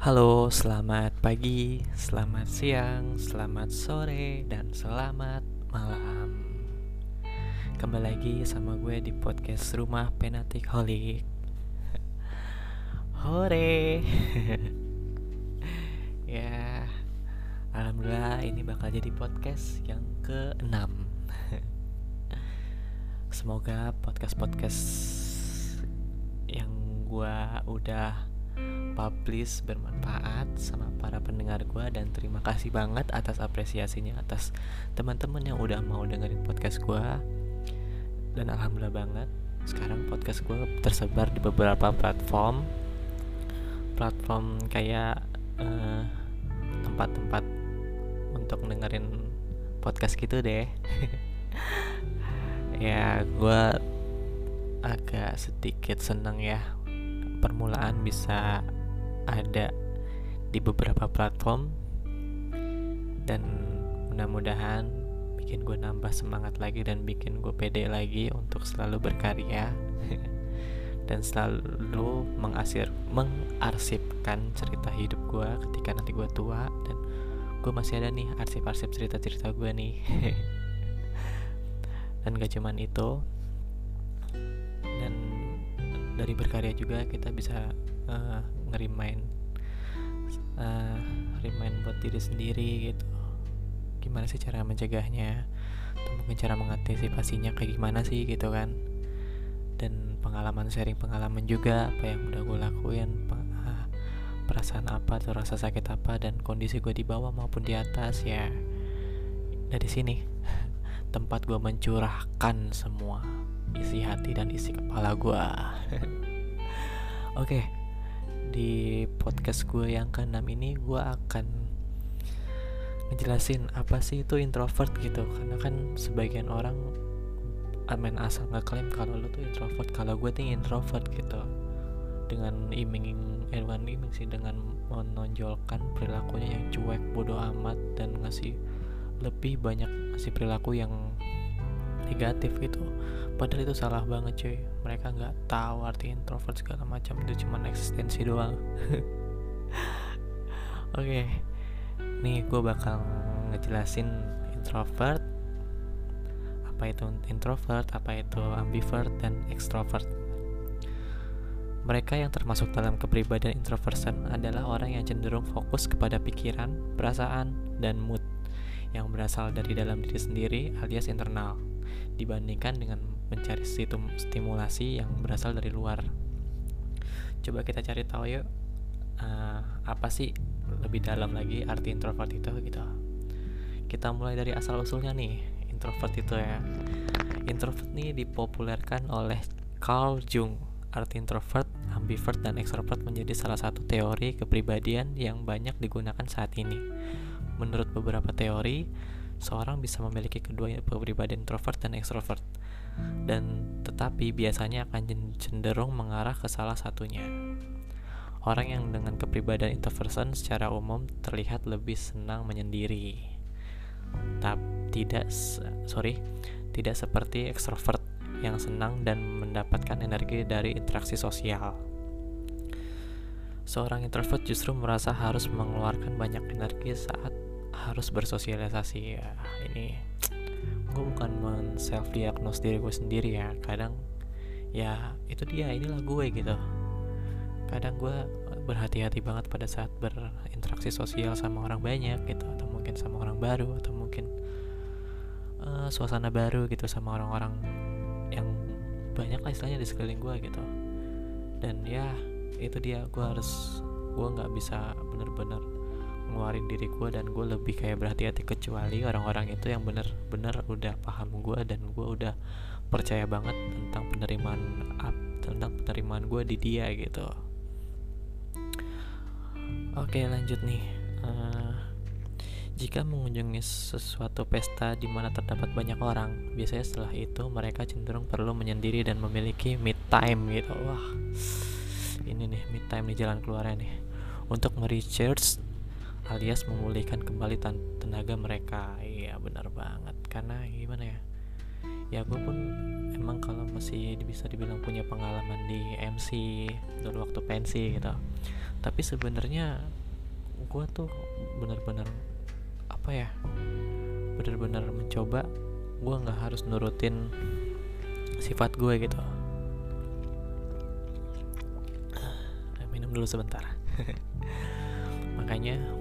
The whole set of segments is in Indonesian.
Halo, selamat pagi, selamat siang, selamat sore, dan selamat malam. Kembali lagi sama gue di podcast Rumah Penatik Holik. Hore. ya, alhamdulillah ini bakal jadi podcast yang ke-6. Semoga podcast-podcast yang gue udah publish bermanfaat sama para pendengar gue dan terima kasih banget atas apresiasinya atas teman-teman yang udah mau dengerin podcast gue dan alhamdulillah banget sekarang podcast gue tersebar di beberapa platform. Platform kayak tempat tempat-tempat untuk dengerin podcast gitu deh. Ya gue agak sedikit seneng ya permulaan bisa ada di beberapa platform. Dan mudah-mudahan bikin gue nambah semangat lagi dan bikin gue pede lagi untuk selalu berkarya dan selalu mengasir mengarsipkan cerita hidup gue ketika nanti gue tua dan gue masih ada nih arsip-arsip cerita-cerita gue nih. Dan gak cuman itu dari berkarya juga kita bisa uh, ngerimain uh, remind buat diri sendiri gitu. Gimana sih cara mencegahnya? Atau mungkin cara mengantisipasinya kayak gimana sih gitu kan? Dan pengalaman sharing pengalaman juga apa yang udah gue lakuin uh, perasaan apa atau rasa sakit apa dan kondisi gue di bawah maupun di atas ya. Dari sini tempat gue mencurahkan semua isi hati dan isi kepala gue oke di podcast gue yang ke-6 ini gue akan ngejelasin apa sih itu introvert gitu. Karena kan sebagian orang main asal ngeklaim kalau lo tuh introvert. Kalau gue tuh introvert gitu. Dengan iming eh iming sih dengan menonjolkan perilakunya yang cuek bodoh amat dan ngasih lebih banyak ngasih perilaku yang negatif gitu. Padahal itu salah banget cuy. Mereka nggak tahu arti introvert segala macam itu cuma eksistensi doang. Oke. Okay. nih gue bakal ngejelasin introvert apa itu introvert apa itu ambivert dan extrovert. Mereka yang termasuk dalam kepribadian introversion adalah orang yang cenderung fokus kepada pikiran, perasaan, dan mood yang berasal dari dalam diri sendiri alias internal dibandingkan dengan mencari stimulasi yang berasal dari luar. Coba kita cari tahu yuk uh, apa sih lebih dalam lagi arti introvert itu gitu. Kita mulai dari asal usulnya nih introvert itu ya. Introvert nih dipopulerkan oleh Carl Jung. Arti introvert, ambivert, dan extrovert menjadi salah satu teori kepribadian yang banyak digunakan saat ini. Menurut beberapa teori, seorang bisa memiliki kedua kepribadian introvert dan extrovert dan tetapi biasanya akan cenderung mengarah ke salah satunya. Orang yang dengan kepribadian introversion secara umum terlihat lebih senang menyendiri. Tapi tidak sorry, tidak seperti extrovert yang senang dan mendapatkan energi dari interaksi sosial. Seorang introvert justru merasa harus mengeluarkan banyak energi saat harus bersosialisasi ya. Ini gue bukan men self diagnose diri gue sendiri ya. Kadang ya itu dia inilah gue gitu. Kadang gue berhati-hati banget pada saat berinteraksi sosial sama orang banyak gitu atau mungkin sama orang baru atau mungkin uh, suasana baru gitu sama orang-orang yang banyak lah istilahnya di sekeliling gue gitu. Dan ya itu dia gue harus gue nggak bisa bener-bener ngeluarin diri gue dan gue lebih kayak berhati-hati kecuali orang-orang itu yang bener-bener udah paham gue dan gue udah percaya banget tentang penerimaan tentang penerimaan gue di dia gitu oke lanjut nih uh, jika mengunjungi sesuatu pesta di mana terdapat banyak orang, biasanya setelah itu mereka cenderung perlu menyendiri dan memiliki me time gitu. Wah, ini nih me time di jalan keluarnya nih. Untuk merecharge alias memulihkan kembali tenaga mereka. Iya benar banget. Karena gimana ya? Ya gue pun emang kalau masih bisa dibilang punya pengalaman di MC dulu waktu pensi gitu. Tapi sebenarnya gue tuh bener-bener apa ya bener-bener mencoba gue nggak harus nurutin sifat gue gitu. Minum dulu sebentar. Makanya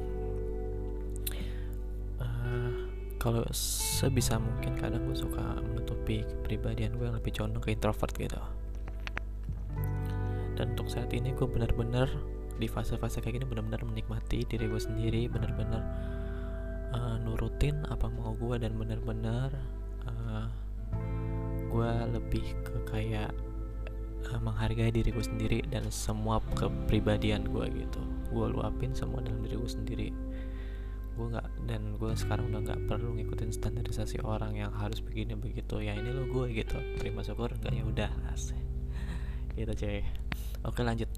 kalau sebisa mungkin kadang gue suka menutupi kepribadian gue yang lebih condong ke introvert gitu. Dan untuk saat ini gue benar-benar di fase-fase kayak gini benar-benar menikmati diri gue sendiri benar-benar uh, nurutin apa mau gue dan benar-benar uh, gue lebih ke kayak uh, menghargai diri gue sendiri dan semua kepribadian gue gitu. Gue luapin semua dalam diri gue sendiri. Gue nggak dan gue sekarang udah nggak perlu ngikutin standarisasi orang yang harus begini begitu. Ya ini lo gue gitu. Terima syukur nggak ya udah gitu cuy. Oke lanjut.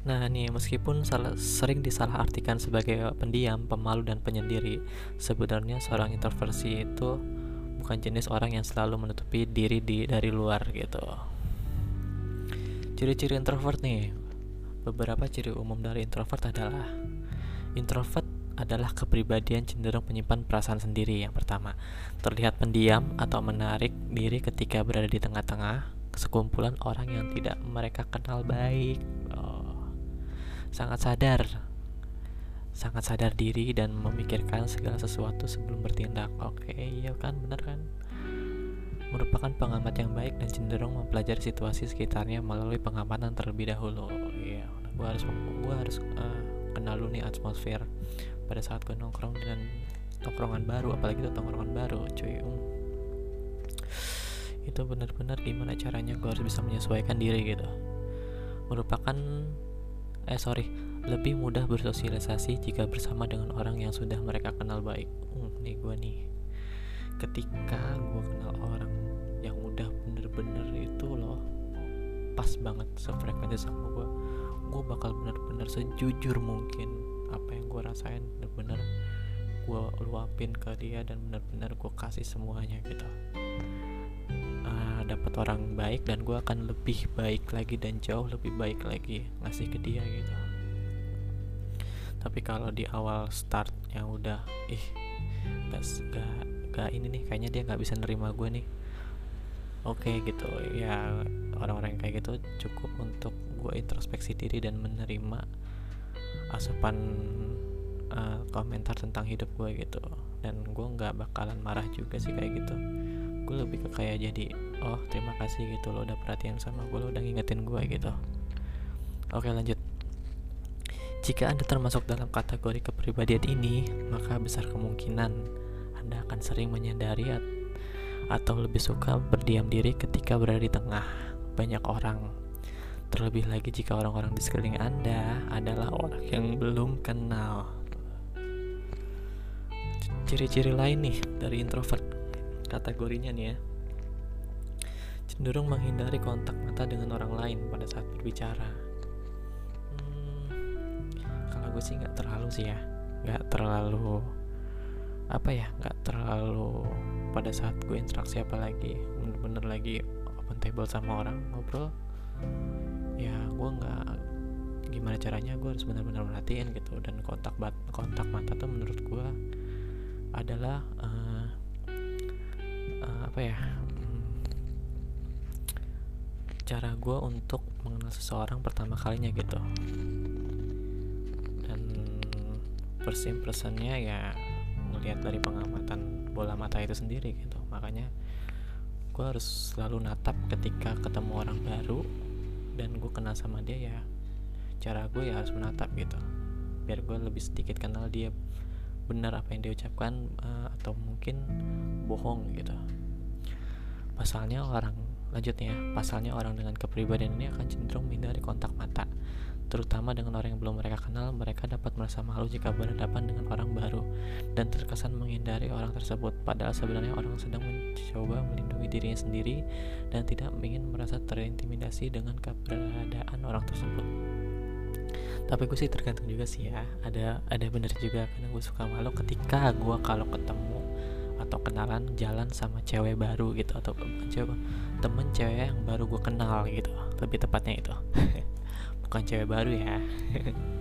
Nah nih meskipun salah, sering disalahartikan sebagai pendiam, pemalu dan penyendiri Sebenarnya seorang introversi itu bukan jenis orang yang selalu menutupi diri di dari luar gitu. Ciri-ciri introvert nih. Beberapa ciri umum dari introvert adalah introvert adalah kepribadian cenderung menyimpan perasaan sendiri yang pertama. Terlihat pendiam atau menarik diri ketika berada di tengah-tengah sekumpulan orang yang tidak mereka kenal baik. Oh, sangat sadar sangat sadar diri dan memikirkan segala sesuatu sebelum bertindak. Oke, iya kan, benar kan? merupakan pengamat yang baik dan cenderung mempelajari situasi sekitarnya melalui pengamatan terlebih dahulu. Iya, gue harus gue harus uh, kenal dulu nih atmosfer pada saat gue nongkrong dengan tongkrongan baru, apalagi itu tongkrongan baru, cuy. Um. Itu benar-benar gimana caranya gue harus bisa menyesuaikan diri gitu. Merupakan eh sorry lebih mudah bersosialisasi jika bersama dengan orang yang sudah mereka kenal baik. Hmm, nih gue nih ketika gue kenal orang yang udah bener-bener itu loh pas banget sefrekuensi sama gue gue bakal bener-bener sejujur mungkin apa yang gue rasain bener-bener gue luapin ke dia dan bener-bener gue kasih semuanya gitu. Uh, dapat orang baik dan gue akan lebih baik lagi dan jauh lebih baik lagi ngasih ke dia gitu. Tapi kalau di awal start yang udah ih gak, gak, gak ini nih kayaknya dia nggak bisa nerima gue nih. Oke okay, gitu ya orang-orang kayak gitu cukup untuk gue introspeksi diri dan menerima asupan uh, komentar tentang hidup gue gitu. Dan gue nggak bakalan marah juga sih kayak gitu. Gue lebih ke kayak jadi oh terima kasih gitu lo udah perhatian sama gue lo udah ngingetin gue gitu. Oke lanjut. Jika anda termasuk dalam kategori kepribadian ini maka besar kemungkinan anda akan sering menyadari atau lebih suka berdiam diri ketika berada di tengah banyak orang. Terlebih lagi jika orang-orang di sekeliling Anda adalah orang yang belum kenal. Ciri-ciri lain nih dari introvert kategorinya nih ya. Cenderung menghindari kontak mata dengan orang lain pada saat berbicara. Hmm, kalau gue sih nggak terlalu sih ya, nggak terlalu apa ya nggak terlalu pada saat gue interaksi apalagi bener-bener lagi open table sama orang ngobrol ya gue nggak gimana caranya gue harus benar-benar merhatiin gitu. Dan kontak bat kontak mata tuh menurut gue adalah uh, uh, apa ya hmm, cara gue untuk mengenal seseorang pertama kalinya gitu. Dan first impressionnya ya ngelihat dari pengamatan bola mata itu sendiri gitu. Makanya gue harus selalu natap ketika ketemu orang baru dan gue kenal sama dia ya cara gue ya harus menatap gitu. Biar gue lebih sedikit kenal dia benar apa yang dia ucapkan uh, atau mungkin bohong gitu pasalnya orang lanjutnya pasalnya orang dengan kepribadian ini akan cenderung menghindari kontak mata terutama dengan orang yang belum mereka kenal, mereka dapat merasa malu jika berhadapan dengan orang baru dan terkesan menghindari orang tersebut. Padahal sebenarnya orang sedang mencoba melindungi dirinya sendiri dan tidak ingin merasa terintimidasi dengan keberadaan orang tersebut. Tapi gue sih tergantung juga sih ya. Ada ada bener juga karena gue suka malu ketika gue kalau ketemu atau kenalan jalan sama cewek baru gitu atau cewek temen cewek yang baru gue kenal gitu lebih tepatnya itu. Bukan cewek baru ya.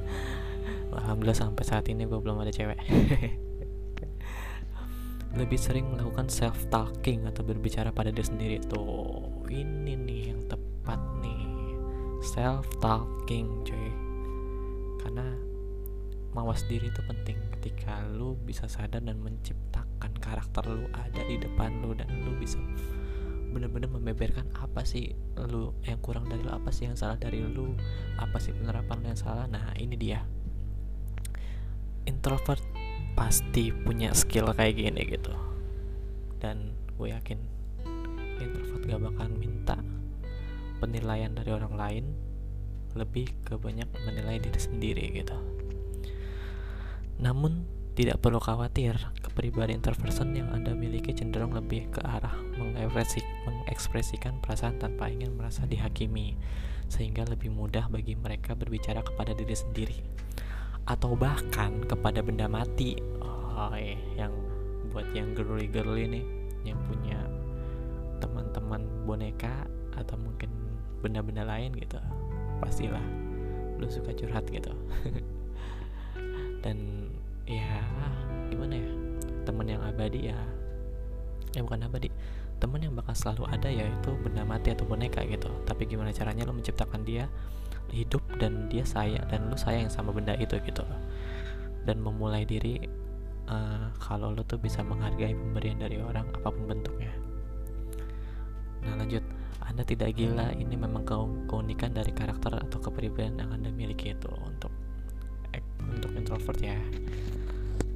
Alhamdulillah sampai saat ini gue belum ada cewek. Lebih sering melakukan self talking atau berbicara pada diri sendiri tuh. Ini nih yang tepat nih. Self talking cuy. Karena mawas diri itu penting. Ketika lu bisa sadar dan menciptakan karakter lu ada di depan lu dan lu bisa benar-benar membeberkan apa sih lu yang kurang dari lu apa sih yang salah dari lu apa sih penerapan lu yang salah. Nah ini dia. Introvert pasti punya skill kayak gini gitu. Dan gue yakin introvert gak bakalan minta penilaian dari orang lain lebih ke banyak menilai diri sendiri gitu. Namun tidak perlu khawatir kepribadian introversion yang anda miliki cenderung lebih ke arah mengekspresikan perasaan tanpa ingin merasa dihakimi sehingga lebih mudah bagi mereka berbicara kepada diri sendiri. Atau bahkan kepada benda mati. Oh eh yang buat yang girly girly nih yang punya teman-teman boneka atau mungkin benda-benda lain gitu pastilah lu suka curhat gitu. Dan ya gimana ya? Teman yang abadi ya. Ya bukan abadi. Teman yang bakal selalu ada ya itu benda mati atau boneka gitu. Tapi gimana caranya lo menciptakan dia hidup dan dia sayang dan lu sayang sama benda itu gitu dan memulai diri uh, kalau lu tuh bisa menghargai pemberian dari orang apa pun bentuknya. Nah lanjut. Anda tidak gila ini memang keunikan dari karakter atau kepribadian yang anda miliki itu untuk untuk introvert ya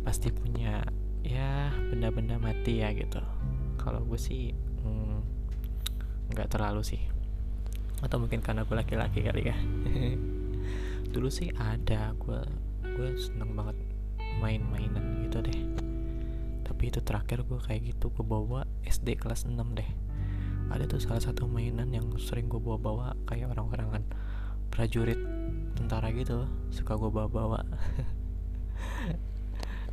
pasti punya ya benda-benda mati ya gitu. Kalau gue sih hmm, nggak mm, terlalu sih. Atau mungkin karena gue laki-laki kali ya. Dulu sih ada gue gue seneng banget main-mainan gitu deh. Tapi itu terakhir gue kayak gitu gue bawa SD kelas 6 deh. Ada tuh salah satu mainan yang sering gue bawa-bawa kayak orang-orang kan prajurit tentara gitu suka gue bawa-bawa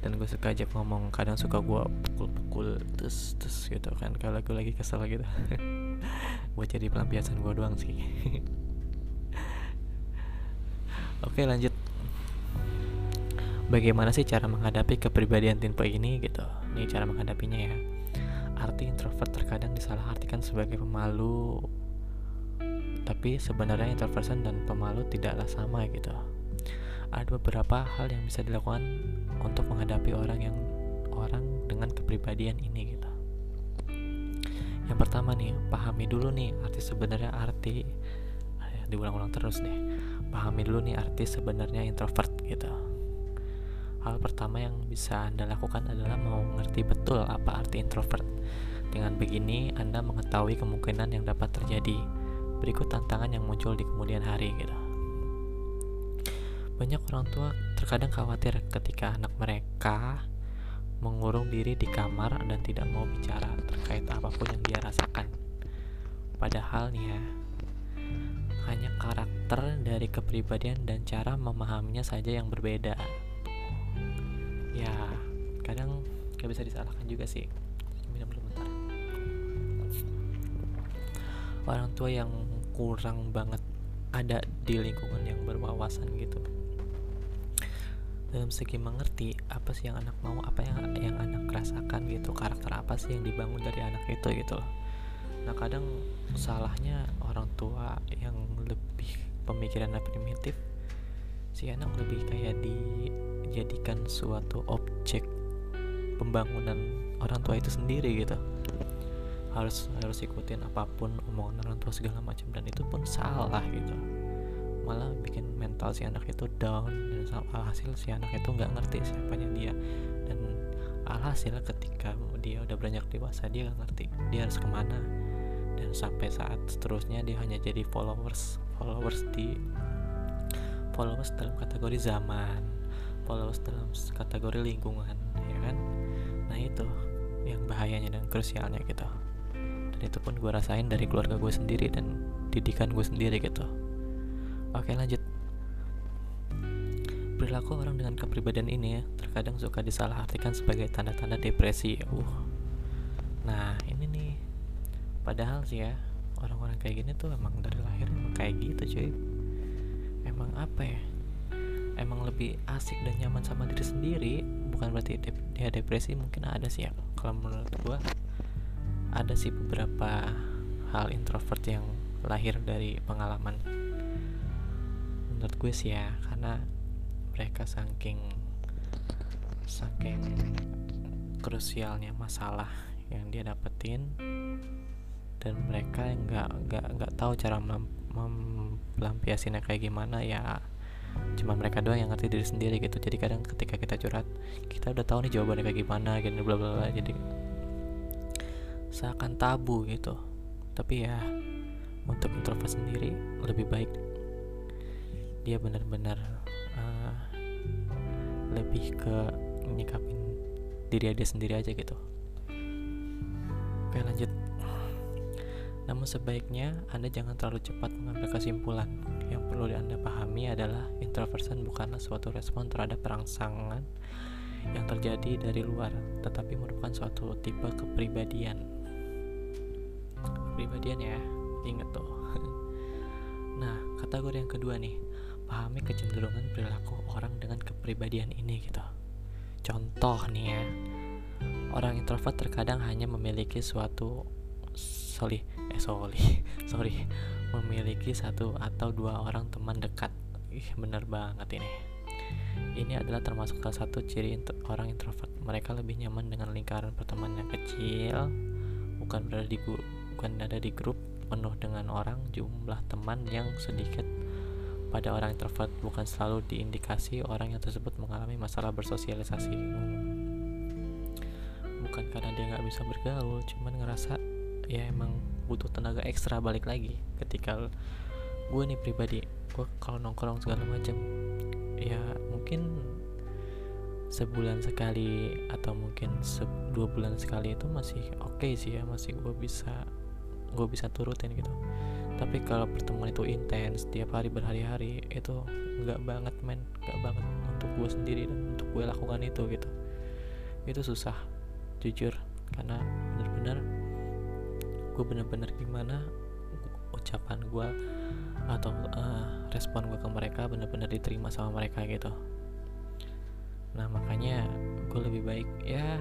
dan gue suka aja ngomong kadang suka gue pukul-pukul terus terus gitu kan. Kalau gue lagi kesel gitu buat jadi pelampiasan gue doang sih. Oke lanjut. Bagaimana sih cara menghadapi kepribadian tipe ini gitu? Ini cara menghadapinya ya. Arti introvert terkadang disalahartikan sebagai pemalu tapi sebenarnya introversion dan pemalu tidaklah sama gitu ada beberapa hal yang bisa dilakukan untuk menghadapi orang yang orang dengan kepribadian ini gitu. Yang pertama nih, pahami dulu nih arti sebenarnya arti diulang-ulang terus deh. Pahami dulu nih arti sebenarnya introvert gitu. Hal pertama yang bisa Anda lakukan adalah mau ngerti betul apa arti introvert. Dengan begini, Anda mengetahui kemungkinan yang dapat terjadi. Berikut tantangan yang muncul di kemudian hari gitu. Banyak orang tua terkadang khawatir ketika anak mereka mengurung diri di kamar dan tidak mau bicara terkait apa pun yang dia rasakan. Padahal nih ya, hanya karakter dari kepribadian dan cara memahaminya saja yang berbeda. Ya, kadang gak bisa disalahkan juga sih. Minum dulu bentar. Orang tua yang kurang banget ada di lingkungan yang berwawasan gitu dalam segi mengerti apa sih yang anak mau apa yang yang anak rasakan gitu karakter apa sih yang dibangun dari anak itu gitu loh. Nah kadang salahnya orang tua yang lebih pemikirannya primitif si anak lebih kayak dijadikan suatu objek pembangunan orang tua itu sendiri gitu. Harus harus ikutin apa pun omongan orang tua segala macam dan itu pun salah gitu malah bikin mental si anak itu down dan alhasil si anak itu nggak ngerti siapanya dia. Dan alhasil ketika dia udah beranjak dewasa dia nggak ngerti dia harus ke mana. Dan sampai saat seterusnya dia hanya jadi followers followers di followers dalam kategori zaman followers dalam kategori lingkungan ya kan? Nah itu yang bahayanya dan krusialnya gitu. Dan itu pun gue rasain dari keluarga gue sendiri dan didikan gue sendiri gitu Oke lanjut. Perilaku orang dengan kepribadian ini ya, terkadang suka disalahartikan sebagai tanda-tanda depresi. Uh, padahal sih ya orang-orang kayak gini tuh emang dari lahir emang kayak gitu cuy. Emang apa ya? Emang lebih asik dan nyaman sama diri sendiri bukan berarti dep dia depresi mungkin ada sih ya. Kalau menurut gua ada sih beberapa hal introvert yang lahir dari pengalaman menurut gue sih ya karena mereka saking saking krusialnya masalah yang dia dapetin dan mereka nggak nggak nggak tahu cara melampiasinya kayak gimana ya cuma mereka doang yang ngerti diri sendiri gitu. Jadi kadang ketika kita curhat kita udah tahu nih jawabannya kayak gimana gini bla bla bla jadi seakan tabu gitu. Tapi ya untuk introvert sendiri lebih baik dia benar-benar uh, lebih ke nyikapin diri dia sendiri aja gitu oke lanjut namun sebaiknya Anda jangan terlalu cepat mengambil kesimpulan. Yang perlu Anda pahami adalah introversion bukanlah suatu respon terhadap perangsangan yang terjadi dari luar, tetapi merupakan suatu tipe kepribadian. Kepribadian ya, inget tuh. Nah, kategori yang kedua nih, pahami kecenderungan perilaku orang dengan kepribadian ini gitu. Contoh nih ya, orang introvert terkadang hanya memiliki suatu sorry eh sorry sorry memiliki satu atau dua orang teman dekat. Ih bener banget ini. Ini adalah termasuk salah satu ciri orang introvert. Mereka lebih nyaman dengan lingkaran pertemanan yang kecil bukan berada di bukan ada di grup penuh dengan orang jumlah teman yang sedikit pada orang introvert bukan selalu diindikasi orang yang tersebut mengalami masalah bersosialisasi. Bukan karena dia nggak bisa bergaul cuman ngerasa ya emang butuh tenaga ekstra balik lagi. Ketika gue nih pribadi gue kalau nongkrong segala macam ya mungkin sebulan sekali atau mungkin se dua bulan sekali itu masih oke okay sih ya masih gue bisa gue bisa turutin gitu tapi kalau pertemuan itu intens tiap hari berhari-hari itu nggak banget men. Nggak banget untuk gue sendiri dan untuk gue lakukan itu gitu. Itu susah jujur. Karena bener-bener gue bener-bener gimana ucapan gue atau uh, respon gue ke mereka bener-bener diterima sama mereka gitu. Nah makanya gue lebih baik ya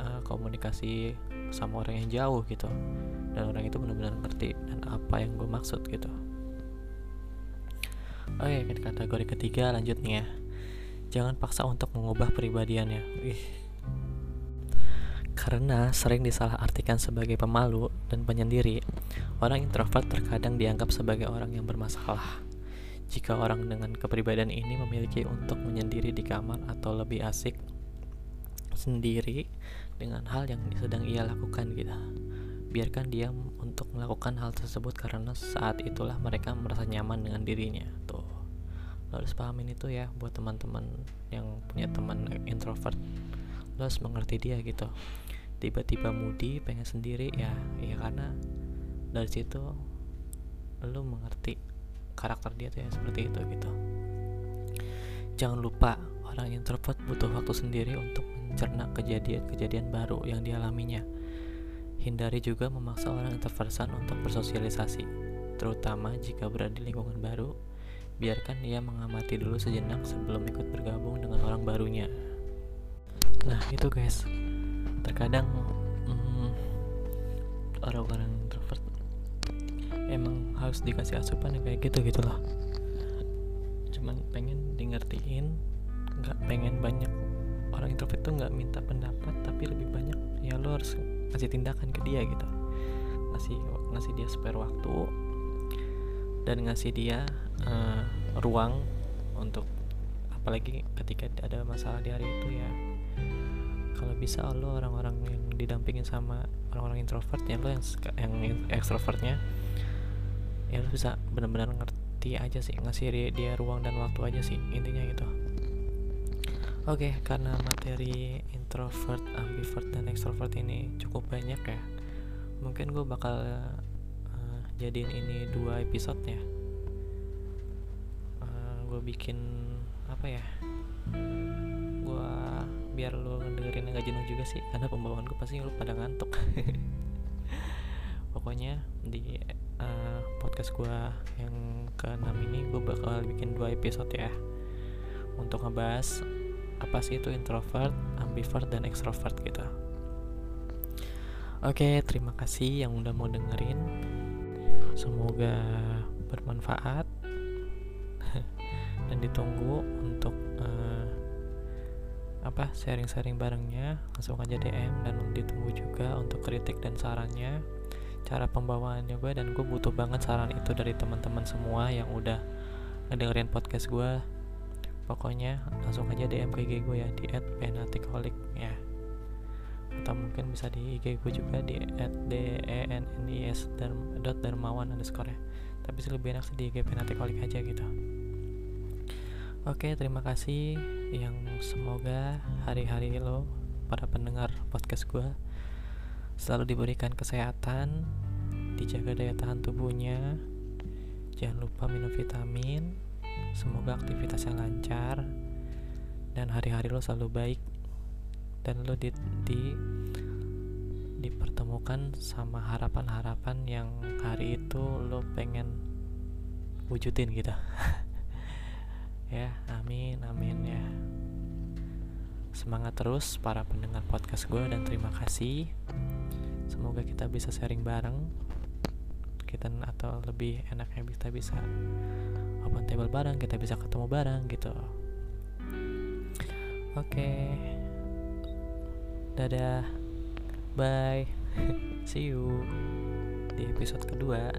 uh, komunikasi sama orang yang jauh gitu dan orang itu benar-benar ngerti dan apa yang gue maksud gitu oke kategori ketiga lanjut nih ya jangan paksa untuk mengubah pribadiannya Ih, karena sering disalahartikan sebagai pemalu dan penyendiri, orang introvert terkadang dianggap sebagai orang yang bermasalah. Jika orang dengan kepribadian ini memiliki untuk menyendiri di kamar atau lebih asik sendiri dengan hal yang sedang ia lakukan gitu. Biarkan dia untuk melakukan hal tersebut karena saat itulah mereka merasa nyaman dengan dirinya. Tuh. Lo harus pahamin itu ya buat teman-teman yang punya teman introvert. Lo harus mengerti dia gitu tiba-tiba mudi pengen sendiri ya ya karena dari situ lu mengerti karakter dia tuh ya seperti itu gitu jangan lupa orang introvert butuh waktu sendiri untuk mencerna kejadian-kejadian baru yang dialaminya hindari juga memaksa orang introversan untuk bersosialisasi terutama jika berada di lingkungan baru. Biarkan dia mengamati dulu sejenak sebelum ikut bergabung dengan orang barunya. Nah itu guys. Terkadang hmm, orang-orang introvert emang harus dikasih asupan yang kayak gitu gitu loh cuman pengen di ngertiin nggak pengen banyak. Orang introvert tuh nggak minta pendapat tapi lebih banyak ya lo harus ngasih tindakan ke dia gitu. Ngasih ngasih dia spare waktu dan ngasih dia uh, ruang untuk apalagi ketika ada masalah di hari itu ya. Kalau bisa lo orang-orang yang didampingin sama orang-orang introvert ya lo yang yang ekstrovertnya ya lo bisa benar-benar ngerti aja sih ngasih dia, dia ruang dan waktu aja sih intinya gitu oke okay, karena materi introvert ambivert dan extrovert ini cukup banyak ya mungkin gue bakal uh, jadiin ini dua episode ya uh, gue bikin apa ya? Gue biar lo dengerin gak jenuh juga sih karena pembawaan gue pasti lo pada ngantuk. Pokoknya di uh, podcast gue yang ke-6 ini gue bakal bikin dua episode ya untuk ngebahas apa sih itu introvert, ambivert, dan extrovert gitu. Oke, terima kasih yang udah mau dengerin. Semoga bermanfaat dan ditunggu untuk uh, apa sharing-sharing barengnya langsung aja DM dan ditunggu juga untuk kritik dan sarannya cara pembawaannya gue dan gue butuh banget saran itu dari teman-teman semua yang udah ngedengerin podcast gue pokoknya langsung aja DM ke IG gue ya di @penatikolik ya. Atau mungkin bisa di IG gue juga di @denis dan dot darmawan underscore ya. Tapi sih lebih enak sih di IG penatikolik aja gitu. Oke terima kasih yang semoga hari-hari lo para pendengar podcast gue selalu diberikan kesehatan dijaga daya tahan tubuhnya. Jangan lupa minum vitamin Semoga aktivitasnya lancar dan hari-hari lo selalu baik dan lo di, di dipertemukan sama harapan-harapan yang hari itu lo pengen wujudin gitu. Ya amin amin ya. Semangat terus para pendengar podcast gue dan terima kasih. Semoga kita bisa sharing bareng. Kita atau lebih enaknya kita bisa open table bareng kita bisa ketemu bareng gitu. Oke. Okay. dadah. Bye. See you di episode kedua